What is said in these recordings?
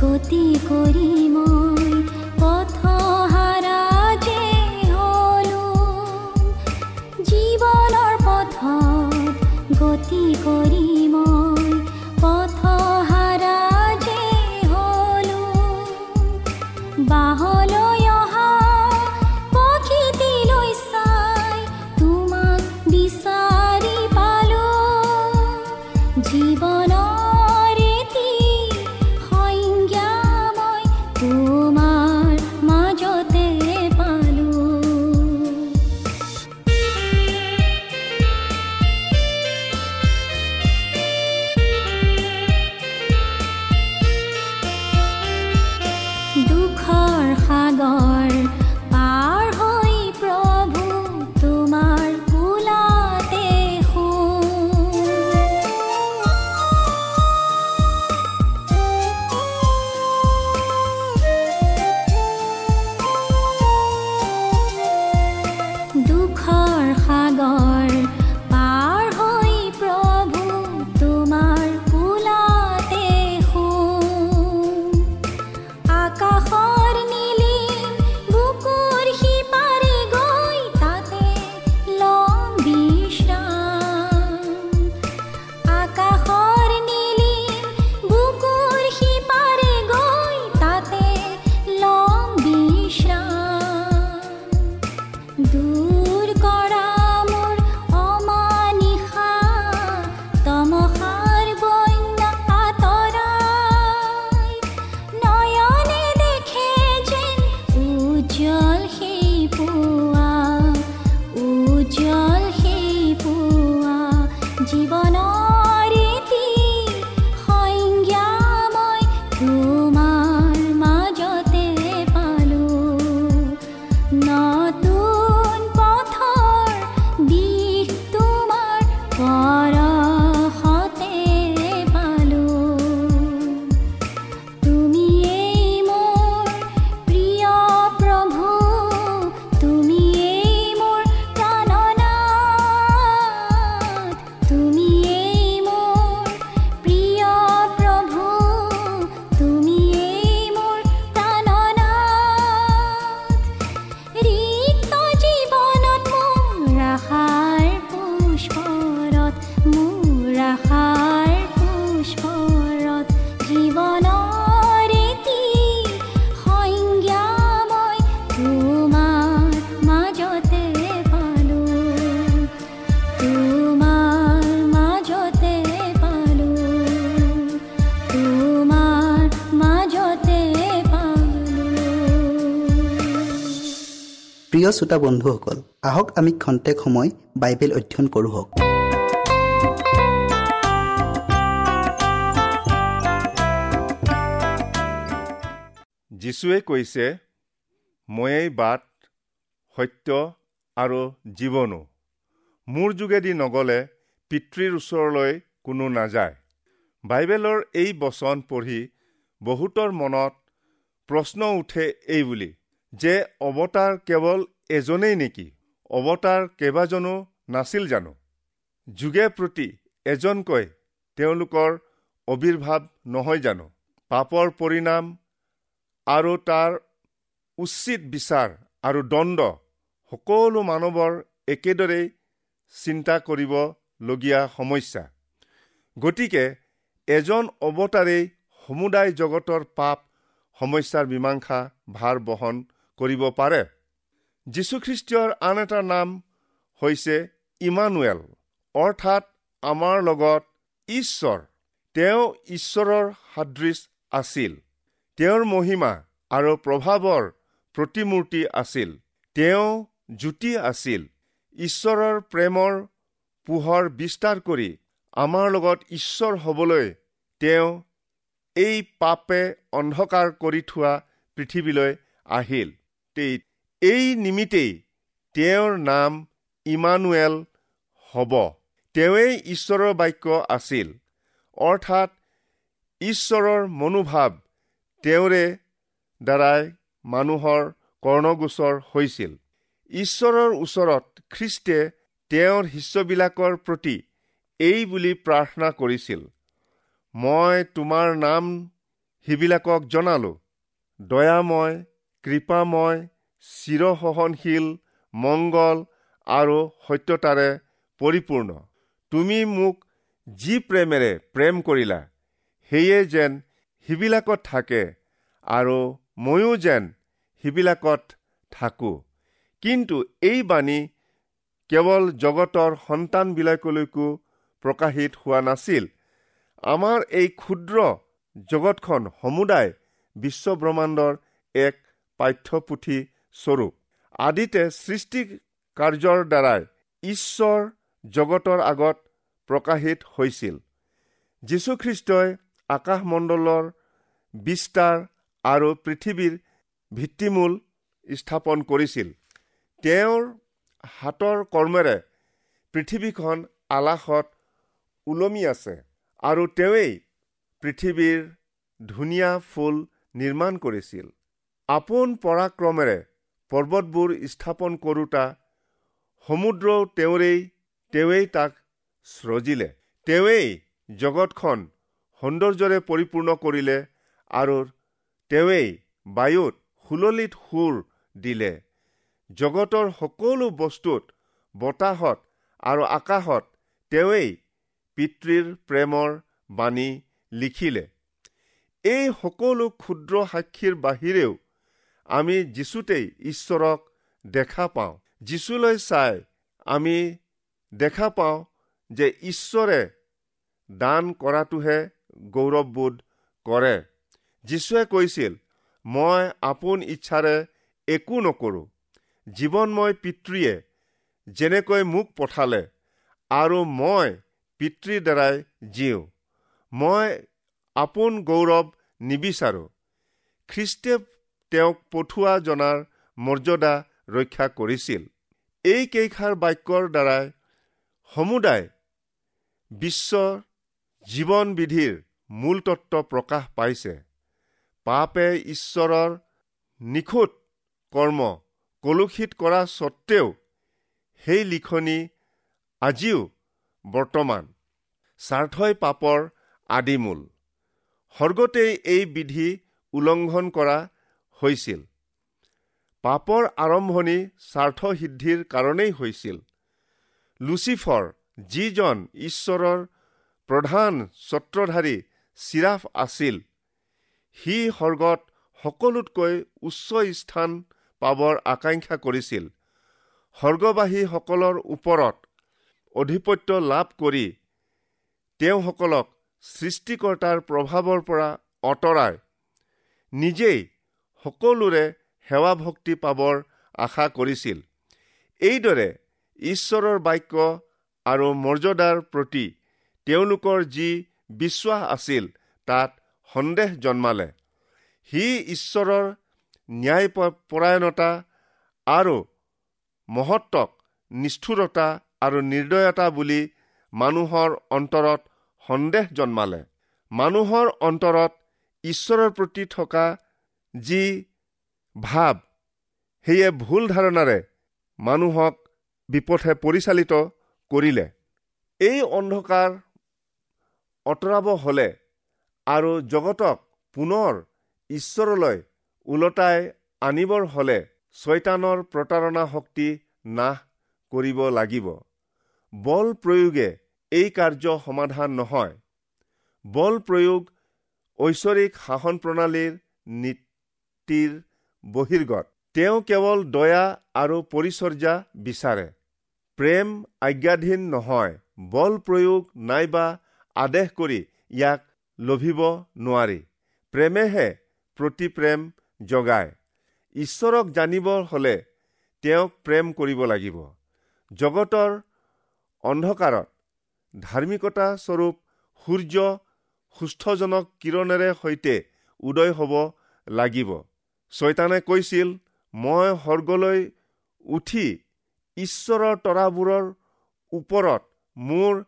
गोती कोरी প্ৰিয় শ্ৰোতা বন্ধুসকল আহক আমি খন্তেক সময় বাইবেল অধ্যয়ন কৰোঁ যীশুৱে কৈছে ময়েই বাট সত্য আৰু জীৱনো। মোৰ যোগেদি নগ'লে পিতৃৰ ওচৰলৈ কোনো নাযায়। বাইবেলৰ এই বচন পঢ়ি বহুতৰ মনত প্ৰশ্ন উঠে এই বুলি যে অৱতাৰ কেৱল এজনেই নেকি? অৱতাৰ কেইবাজনো নাছিল জানো? যুগে প্ৰতি এজনকৈ তেওঁলোকৰ অবিৰ্ভাৱ নহয় জানো? পাপৰ পৰিণাম আৰু তাৰ উচিত বিচাৰ আৰু দণ্ড সকলো মানৱৰ একেদৰেই চিন্তা কৰিবলগীয়া সমস্যা। গতিকে এজন অৱতাৰেই সমুদায় জগতৰ পাপ সমস্যাৰ মীমাংসা ভাৰ বহন কৰিব পাৰে। যীশুখ্ৰীষ্টীয়ৰ আন এটা নাম হৈছে ইমানুৱেল অৰ্থাৎ আমাৰ লগত ঈশ্বৰ। তেওঁ ঈশ্বৰৰ সাদৃশ আছিল। তেওঁৰ মহিমা আৰু প্ৰভাৱৰ প্ৰতিমূৰ্তি আছিল। তেওঁ জ্যোতি আছিল। ঈশ্বৰৰ প্ৰেমৰ পোহৰ বিস্তাৰ কৰি আমাৰ লগত ঈশ্বৰ হবলৈ তেওঁ এই পাপে অন্ধকাৰ কৰি থোৱা পৃথিৱীলৈ আহিল। এই নিমিত্তেই তেওঁৰ নাম ইমানুৱেল হ'ব। তেওঁৱেই ঈশ্বৰৰ বাক্য আছিল। অৰ্থাৎ ঈশ্বৰৰ মনোভাৱ তেওঁৰে দ্বাৰাই মানুহৰ কৰ্ণগোচৰ হৈছিল। ঈশ্বৰৰ ওচৰত খ্ৰীষ্টে তেওঁৰ শিষ্যবিলাকৰ প্ৰতি এই বুলি প্ৰাৰ্থনা কৰিছিল মই তোমাৰ নাম সিবিলাকক জনালো। দয়াময় কৃপাময় চিৰসহনশীল মংগল আৰু সত্যতাৰে পৰিপূৰ্ণ। তুমি মোক যি প্ৰেমেৰে প্ৰেম কৰিলা সেয়ে যেন সিবিলাকত থাকে আৰু ময়ো যেন সিবিলাকত থাকোঁ। কিন্তু এই বাণী কেৱল জগতৰ সন্তানবিলাকলৈকো প্ৰকাশিত হোৱা নাছিল। আমাৰ এই ক্ষুদ্ৰ জগতখন সমুদায় বিশ্বব্ৰহ্মাণ্ডৰ এক পাঠ্যপুথি স্বৰূপ। আদিতে সৃষ্টি কাৰ্যৰ দ্বাৰাই ঈশ্বৰ জগতৰ আগত প্ৰকাশিত হৈছিল। যীশুখ্ৰীষ্টই আকাশমণ্ডলৰ বিস্তাৰ আৰু পৃথিৱীৰ ভিত্তিমূল স্থাপন কৰিছিল। তেওঁৰ হাতৰ কৰ্মেৰে পৃথিৱীখন আলাসত ওলমি আছে আৰু তেওঁৱেই পৃথিৱীৰ ধুনীয়া ফুল নিৰ্মাণ কৰিছিল। আপোন পৰাক্ৰমেৰে পৰ্বতবোৰ স্থাপন কৰোতা সমুদ্ৰও তেওঁৰেই তেওঁৱেই তাক স্ৰজিলে। তেওঁৱেই জগতখন সৌন্দৰ্যৰে পৰিপূৰ্ণ কৰিলে আৰু তেওঁৱেই বায়ুত সুললিত সুৰ দিলে। জগতৰ সকলো বস্তুত বতাহত আৰু আকাশত তেওঁৱেই পিতৃৰ প্ৰেমৰ বাণী লিখিলে। এই সকলো ক্ষুদ্ৰ সাক্ষীৰ বাহিৰেও আমি যিচুতেই ঈশ্বৰক দেখা পাওঁ। যিচুলৈ চাই আমি দেখা পাওঁ যে ঈশ্বৰে দান কৰাটোহে গৌৰৱবোধ কৰে। যীশুৱে কৈছিল মই আপোন ইচ্ছাৰে একো নকৰো। জীৱনময় পিতৃয়ে যেনেকৈ মোক পঠালে আৰু মই পিতৃৰ দ্বাৰাই জীওঁ। মই আপোন গৌৰৱ নিবিচাৰো। খ্ৰীষ্টে তেওঁক পঠোৱা জনাৰ মৰ্যাদা ৰক্ষা কৰিছিল। এই কেইষাৰ বাক্যৰ দ্বাৰাই সমুদায় বিশ্বৰ জীৱন বিধিৰ মূল তত্ত্ব প্ৰকাশ পাইছে। পাপে ঈশ্বৰৰ নিখুঁত কৰ্ম কলুষিত কৰা স্বত্তেও সেই লিখনি আজিও বৰ্তমান। স্বাৰ্থই পাপৰ আদিমূল। স্বৰ্গতেই এই বিধি উলংঘন কৰা হৈছিল। পাপৰ আৰম্ভণি স্বাৰ্থ সিদ্ধিৰ কাৰণেই হৈছিল। লুচিফৰ যিজন ঈশ্বৰৰ প্ৰধান ছত্ৰধাৰী চিৰাফ আছিল সি স্বৰ্গত সকলোতকৈ উচ্চ স্থান পাবৰ আকাংক্ষা কৰিছিল। স্বৰ্গবাসীসকলৰ ওপৰত অধিপত্য লাভ কৰি তেওঁসকলক সৃষ্টিকৰ্তাৰ প্ৰভাৱৰ পৰা আঁতৰাই নিজেই সকলোৰে সেৱা ভক্তি পাবৰ আশা কৰিছিল। এইদৰে ঈশ্বৰৰ বাক্য আৰু মৰ্যাদাৰ প্ৰতি তেওঁলোকৰ যি বিশ্বাস আছিল তাত সন্দেহ জন্মালে। সি ঈশ্বৰৰ ন্যায় পৰায়ণতা আৰু মহত্বক নিষ্ঠুৰতা আৰু নিৰ্দয়তা বুলি মানুহৰ অন্তৰত সন্দেহ জন্মালে। মানুহৰ অন্তৰত ঈশ্বৰৰ প্ৰতি থকা যি ভাৱ সেয়ে ভুল ধাৰণাৰে মানুহক বিপথে পৰিচালিত কৰিলে। এই অন্ধকাৰ আঁতৰাব হ'লে আৰু জগতক পুনৰ ঈশ্বৰলৈ ওলটাই আনিবৰ হ'লে ছয়তানৰ প্ৰতাৰণা শক্তি নাশ কৰিব লাগিব। বল প্ৰয়োগে এই কাৰ্য সমাধান নহয়। বল প্ৰয়োগ ঐশ্বৰিক শাসন প্ৰণালীৰ নীতিৰ বহিৰ্গত। তেওঁ কেৱল দয়া আৰু পৰিচৰ্যা বিচাৰে। প্ৰেম আজ্ঞাধীন নহয় বল প্ৰয়োগ নাইবা আদেশ কৰি ইয়াক লভিব নোৱাৰি। প্ৰেমেহে প্ৰতি প্ৰেম জগায়। ঈশ্বৰক জানিব হলে তেওঁক প্ৰেম কৰিব লাগিব। জগতৰ অন্ধকাৰত ধাৰ্মিকতা স্বৰূপ সূৰ্য সুস্থজনক কিৰণেৰে সৈতে উদয় হ'ব লাগিব। ছয়তানে কৈছিল মই সৰ্গলৈ উঠি ঈশ্বৰৰ তৰাবোৰৰ ওপৰত মোৰ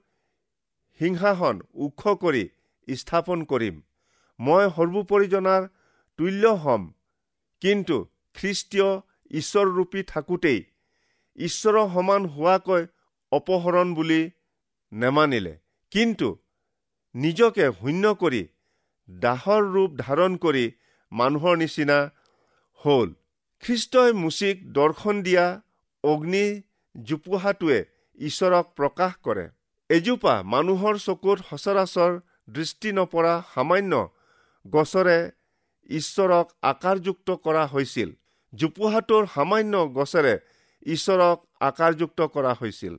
সিংহাসন ওখ কৰি স্থাপন কৰিম। মই সৰ্বোপৰিজনাৰ তুল্য হ'ম। কিন্তু খ্ৰীষ্টীয় ঈশ্বৰৰূপী থাকোঁতেই ঈশ্বৰৰ সমান হোৱাকৈ অপহৰণ বুলি নেমানিলে। কিন্তু নিজকে শূন্য কৰি দাহৰ ৰূপ ধাৰণ কৰি মানুহৰ নিচিনা হ'ল। খ্ৰীষ্টই মুচিক দৰ্শন দিয়া অগ্নি জোপোহাটোৱে ঈশ্বৰক প্ৰকাশ কৰে। এজোপা মানুহৰ চকুত সচৰাচৰ দৃষ্টি নপৰা সামান্য গছৰে ঈশ্বৰক আকাৰযুক্ত কৰা হৈছিল। জোপোহাটোৰ সামান্য গছেৰে ঈশ্বৰক আকাৰযুক্ত কৰা হৈছিল।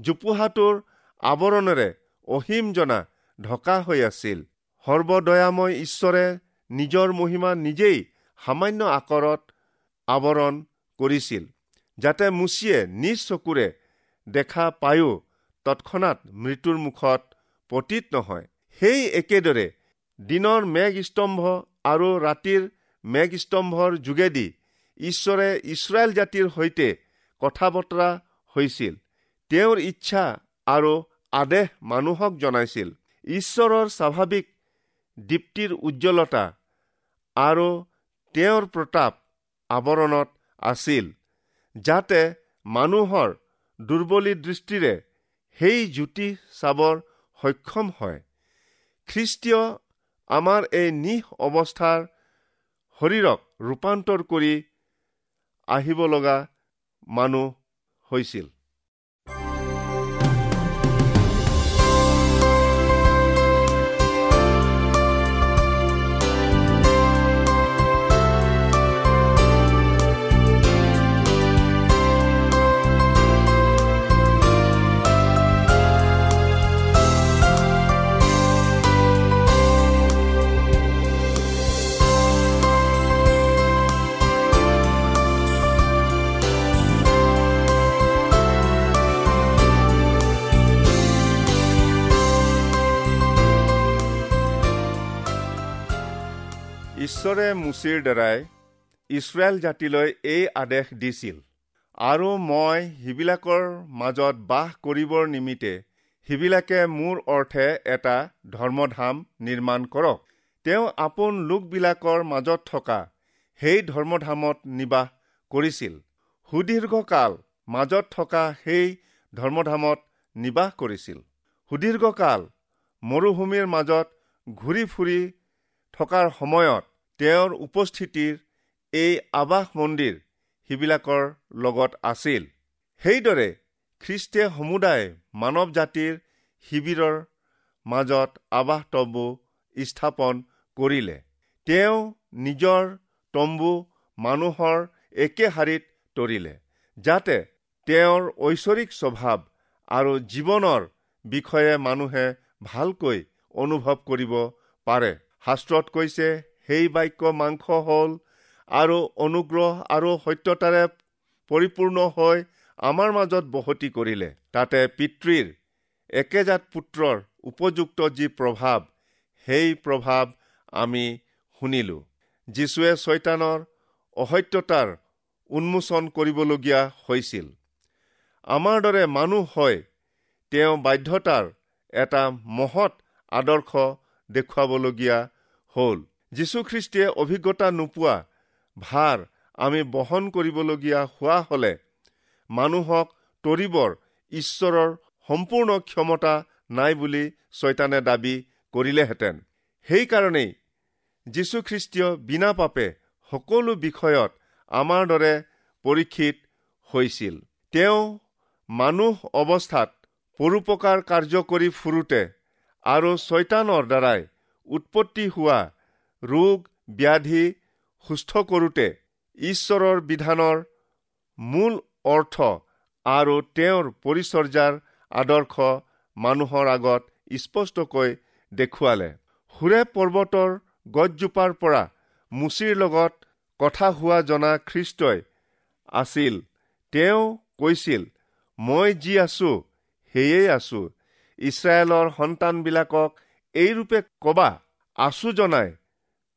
জোপোহাটোৰ আৱৰণেৰে অসীম জনা ঢকা হৈ আছিল। সৰ্বদয়াময় ঈশ্বৰে নিজৰ মহিমা নিজেই সামান্য আকাৰত আৱৰণ কৰিছিল যাতে মুচিয়ে নিজ চকুৰে দেখা পায়ো তৎক্ষণাত মৃত্যুৰ মুখত পতীত নহয়। সেই একেদৰে দিনৰ মেঘ স্তম্ভ আৰু ৰাতিৰ মেঘ স্তম্ভৰ যোগেদি ঈশ্বৰে ইছৰাইল জাতিৰ সৈতে কথা বতৰা হৈছিল। তেওঁৰ ইচ্ছা আৰু আদেশ মানুহক জনাইছিল। ঈশ্বৰৰ স্বাভাৱিক দীপ্তিৰ উজ্জ্বলতা আৰু তেওঁৰ প্ৰতাপ আৱৰণত আছিল যাতে মানুহৰ দুৰ্বলী দৃষ্টিৰে সেই জ্যোতি চাবৰ সক্ষম হয়। খ্ৰীষ্টীয় আমাৰ এই নিশ অৱস্থাৰ শৰীৰক ৰূপান্তৰ কৰি আহিব লগা মানুহ হৈছিল। ঈশ্বৰে মুচিৰ দ্বাৰাই ইছৰাইল জাতিলৈ এই আদেশ দিছিল। আৰু মই সিবিলাকৰ মাজত বাস কৰিবৰ নিমিত্তে সিবিলাকে মোৰ অৰ্থে এটা ধৰ্মধাম নিৰ্মাণ কৰক। তেওঁ আপোন লোকবিলাকৰ মাজত থকা সেই ধৰ্মধামত নিবাস কৰিছিল। সুদীৰ্ঘকাল মাজত থকা সেই ধৰ্মধামত নিবাস কৰিছিল। সুদীৰ্ঘকাল মৰুভূমিৰ মাজত ঘূৰি ফুৰি থকাৰ সময়ত তেওঁৰ উপস্থিতিৰ এই আৱাস মন্দিৰ সিবিলাকৰ লগত আছিল। সেইদৰে খ্ৰীষ্টে সমুদায় মানৱ জাতিৰ শিবিৰৰ মাজত আৱাস তম্বু স্থাপন কৰিলে। তেওঁ নিজৰ তম্বু মানুহৰ একে শাৰীত তৰিলে যাতে তেওঁৰ ঐশ্বৰিক স্বভাৱ আৰু জীৱনৰ বিষয়ে মানুহে ভালকৈ অনুভৱ কৰিব পাৰে। শাস্ত্ৰত কৈছে সেই বাক্য মাংস হ'ল আৰু অনুগ্ৰহ আৰু সত্যতাৰে পৰিপূৰ্ণ হৈ আমাৰ মাজত বসতি কৰিলে। তাতে পিতৃৰ একেজাত পুত্ৰৰ উপযুক্ত যি প্ৰভাৱ সেই প্ৰভাৱ আমি শুনিলোঁ। যীশুৱে ছয়তানৰ অসত্যতাৰ উন্মোচন কৰিবলগীয়া হৈছিল। আমাৰ দৰে মানুহ হয় তেওঁ বাধ্যতাৰ এটা মহৎ আদৰ্শ দেখুৱাবলগীয়া হ'ল। যীশুখ্ৰীষ্টিয়ে অভিজ্ঞতা নোপোৱা ভাৰ আমি বহন কৰিবলগীয়া হোৱা হলে মানুহক তৰিবৰ ঈশ্বৰৰ সম্পূৰ্ণ ক্ষমতা নাই বুলি ছয়তানে দাবী কৰিলেহেঁতেন। সেইকাৰণেই যীশুখ্ৰীষ্টীয় বিনা পাপে সকলো বিষয়ত আমাৰ দৰে পৰীক্ষিত হৈছিল। তেওঁ মানুহ অৱস্থাত পৰোপকাৰ কাৰ্য কৰি ফুৰোতে আৰু ছয়তানৰ দ্বাৰাই উৎপত্তি হোৱা ৰোগ ব্যাধি সুস্থ কৰোঁতে ঈশ্বৰৰ বিধানৰ মূল অৰ্থ আৰু তেওঁৰ পৰিচৰ্যাৰ আদৰ্শ মানুহৰ আগত স্পষ্টকৈ দেখুৱালে। সুৰে পৰ্বতৰ গছজোপাৰ পৰা মুচিৰ লগত কথা হোৱা জনা খ্ৰীষ্টই আছিল তেওঁ কৈছিল মই যি আছো সেয়েই আছো। ইছৰাইলৰ সন্তানবিলাকক এইৰূপে কবা আচু জনাই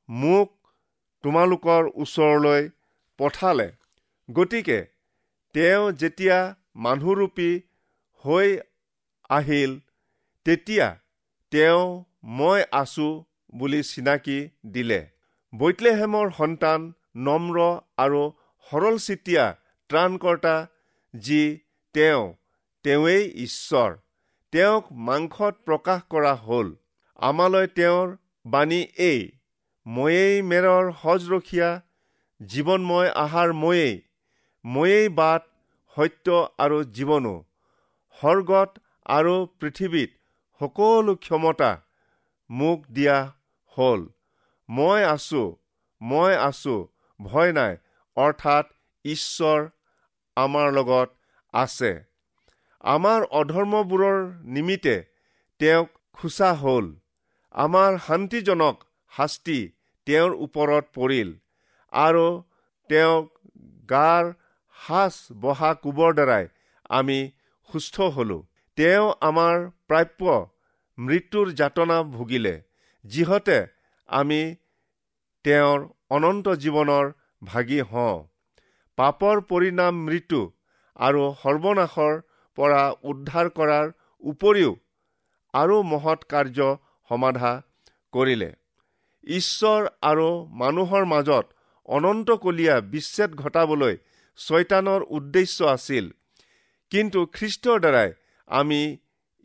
মোক তোমালোকৰ ওচৰলৈ পঠালে। গতিকে তেওঁ যেতিয়া মানুহৰূপী হৈ আহিল তেতিয়া তেওঁ মই আছো বুলি চিনাকি দিলে। বৈতলেহেমৰ সন্তান নম্ৰ আৰু সৰল চিতীয়া ত্ৰাণকৰ্তা যি তেওঁ তেওঁৱেই ঈশ্বৰ। তেওঁক মাংসত প্ৰকাশ কৰা হ'ল। আমালৈ তেওঁৰ বাণী এই ময়েই মেৰৰ সজৰখীয়া জীৱনময় আহাৰ ময়েই ময়েই বাট সত্য আৰু জীৱনো স্বৰ্গত আৰু পৃথিৱীত সকলো ক্ষমতা মোক দিয়া হ'ল। মই আছো মই আছো ভয় নাই অৰ্থাৎ ঈশ্বৰ আমাৰ লগত আছে। আমাৰ অধৰ্মবোৰৰ নিমিত্তে তেওঁক খোচা হ'ল। আমাৰ শান্তিজনক শাস্তি তেওঁৰ ওপৰত পৰিল আৰু তেওঁক গাৰ সাজ বহা কোবৰ দ্বাৰাই আমি সুস্থ হলো। তেওঁ আমাৰ প্ৰাপ্য মৃত্যুৰ যাতনা ভুগিলে যিহতে আমি তেওঁৰ অনন্ত জীৱনৰ ভাগি হওঁ। পাপৰ পৰিণাম মৃত্যু আৰু সৰ্বনাশৰ পৰা উদ্ধাৰ কৰাৰ উপৰিও আৰু মহৎ কাৰ্য সমাধা কৰিলে। ঈশ্বৰ আৰু মানুহৰ মাজত অনন্তকলীয়া বিচ্ছেদ ঘটাবলৈ ছয়তানৰ উদ্দেশ্য আছিল। কিন্তু খ্ৰীষ্টৰ দ্বাৰাই আমি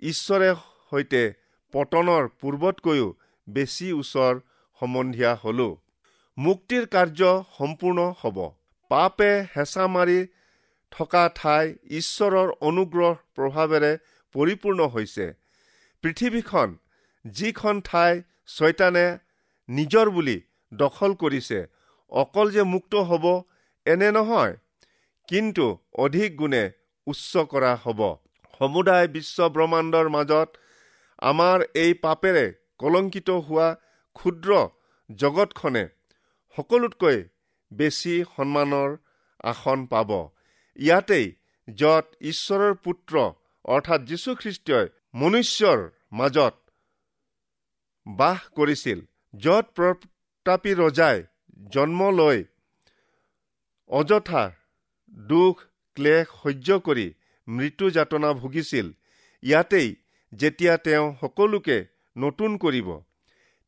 ঈশ্বৰে সৈতে পতনৰ পূৰ্বতকৈও বেছি ওচৰ সম্বন্ধীয়া হলো। মুক্তিৰ কাৰ্য সম্পূৰ্ণ হ'ব। পাপে হেঁচা মাৰি থকা ঠাই ঈশ্বৰৰ অনুগ্ৰহ প্ৰভাৱেৰে পৰিপূৰ্ণ হৈছে। পৃথিৱীখন যিখন ঠাই ছয়তানে নিজৰ বুলি দখল কৰিছে। অকল যে মুক্ত হ'ব এনে নহয় কিন্তু অধিক গুণে উচ্চ কৰা হ'ব। সমুদায় বিশ্ব ব্ৰহ্মাণ্ডৰ মাজত আমাৰ এই পাপেৰে কলংকিত হোৱা ক্ষুদ্ৰ জগতখনে সকলোতকৈ বেছি সন্মানৰ আসন পাব। ইয়াতেই যত ঈশ্বৰৰ পুত্ৰ অৰ্থাৎ যীশুখ্ৰীষ্টই মনুষ্যৰ মাজত বাস কৰিছিল। যত প্ৰতাপী ৰজাই জন্ম লৈ অযথা দুখ ক্লেশ সহ্য কৰি মৃত্যু যাতনা ভুগিছিল ইয়াতেই যেতিয়া তেওঁ সকলোকে নতুন কৰিব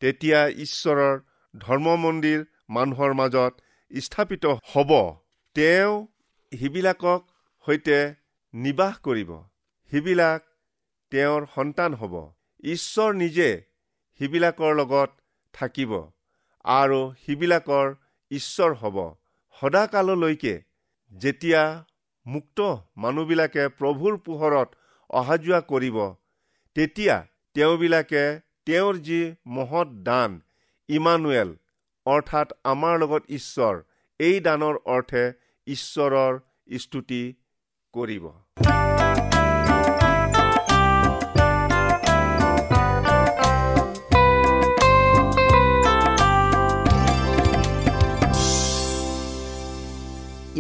তেতিয়া ঈশ্বৰৰ ধৰ্ম মন্দিৰ মানুহৰ মাজত স্থাপিত হ'ব। তেওঁ সিবিলাকক সৈতে নিবাস কৰিব। সিবিলাক তেওঁৰ সন্তান হ'ব। ঈশ্বৰ নিজে সিবিলাকৰ লগত থাকিব। আৰু সিবিলাকৰ ঈশ্বৰ হ'ব। সদাকাললৈকে যেতিয়া মুক্ত মানুহবিলাকে প্ৰভুৰ পোহৰত অহা যোৱা কৰিব তেতিয়া তেওঁবিলাকে তেওঁৰ যি মহৎ দান ইমানুৱেল অৰ্থাৎ আমাৰ লগত ঈশ্বৰ এই দানৰ অৰ্থে ঈশ্বৰৰ স্তুতি কৰিব।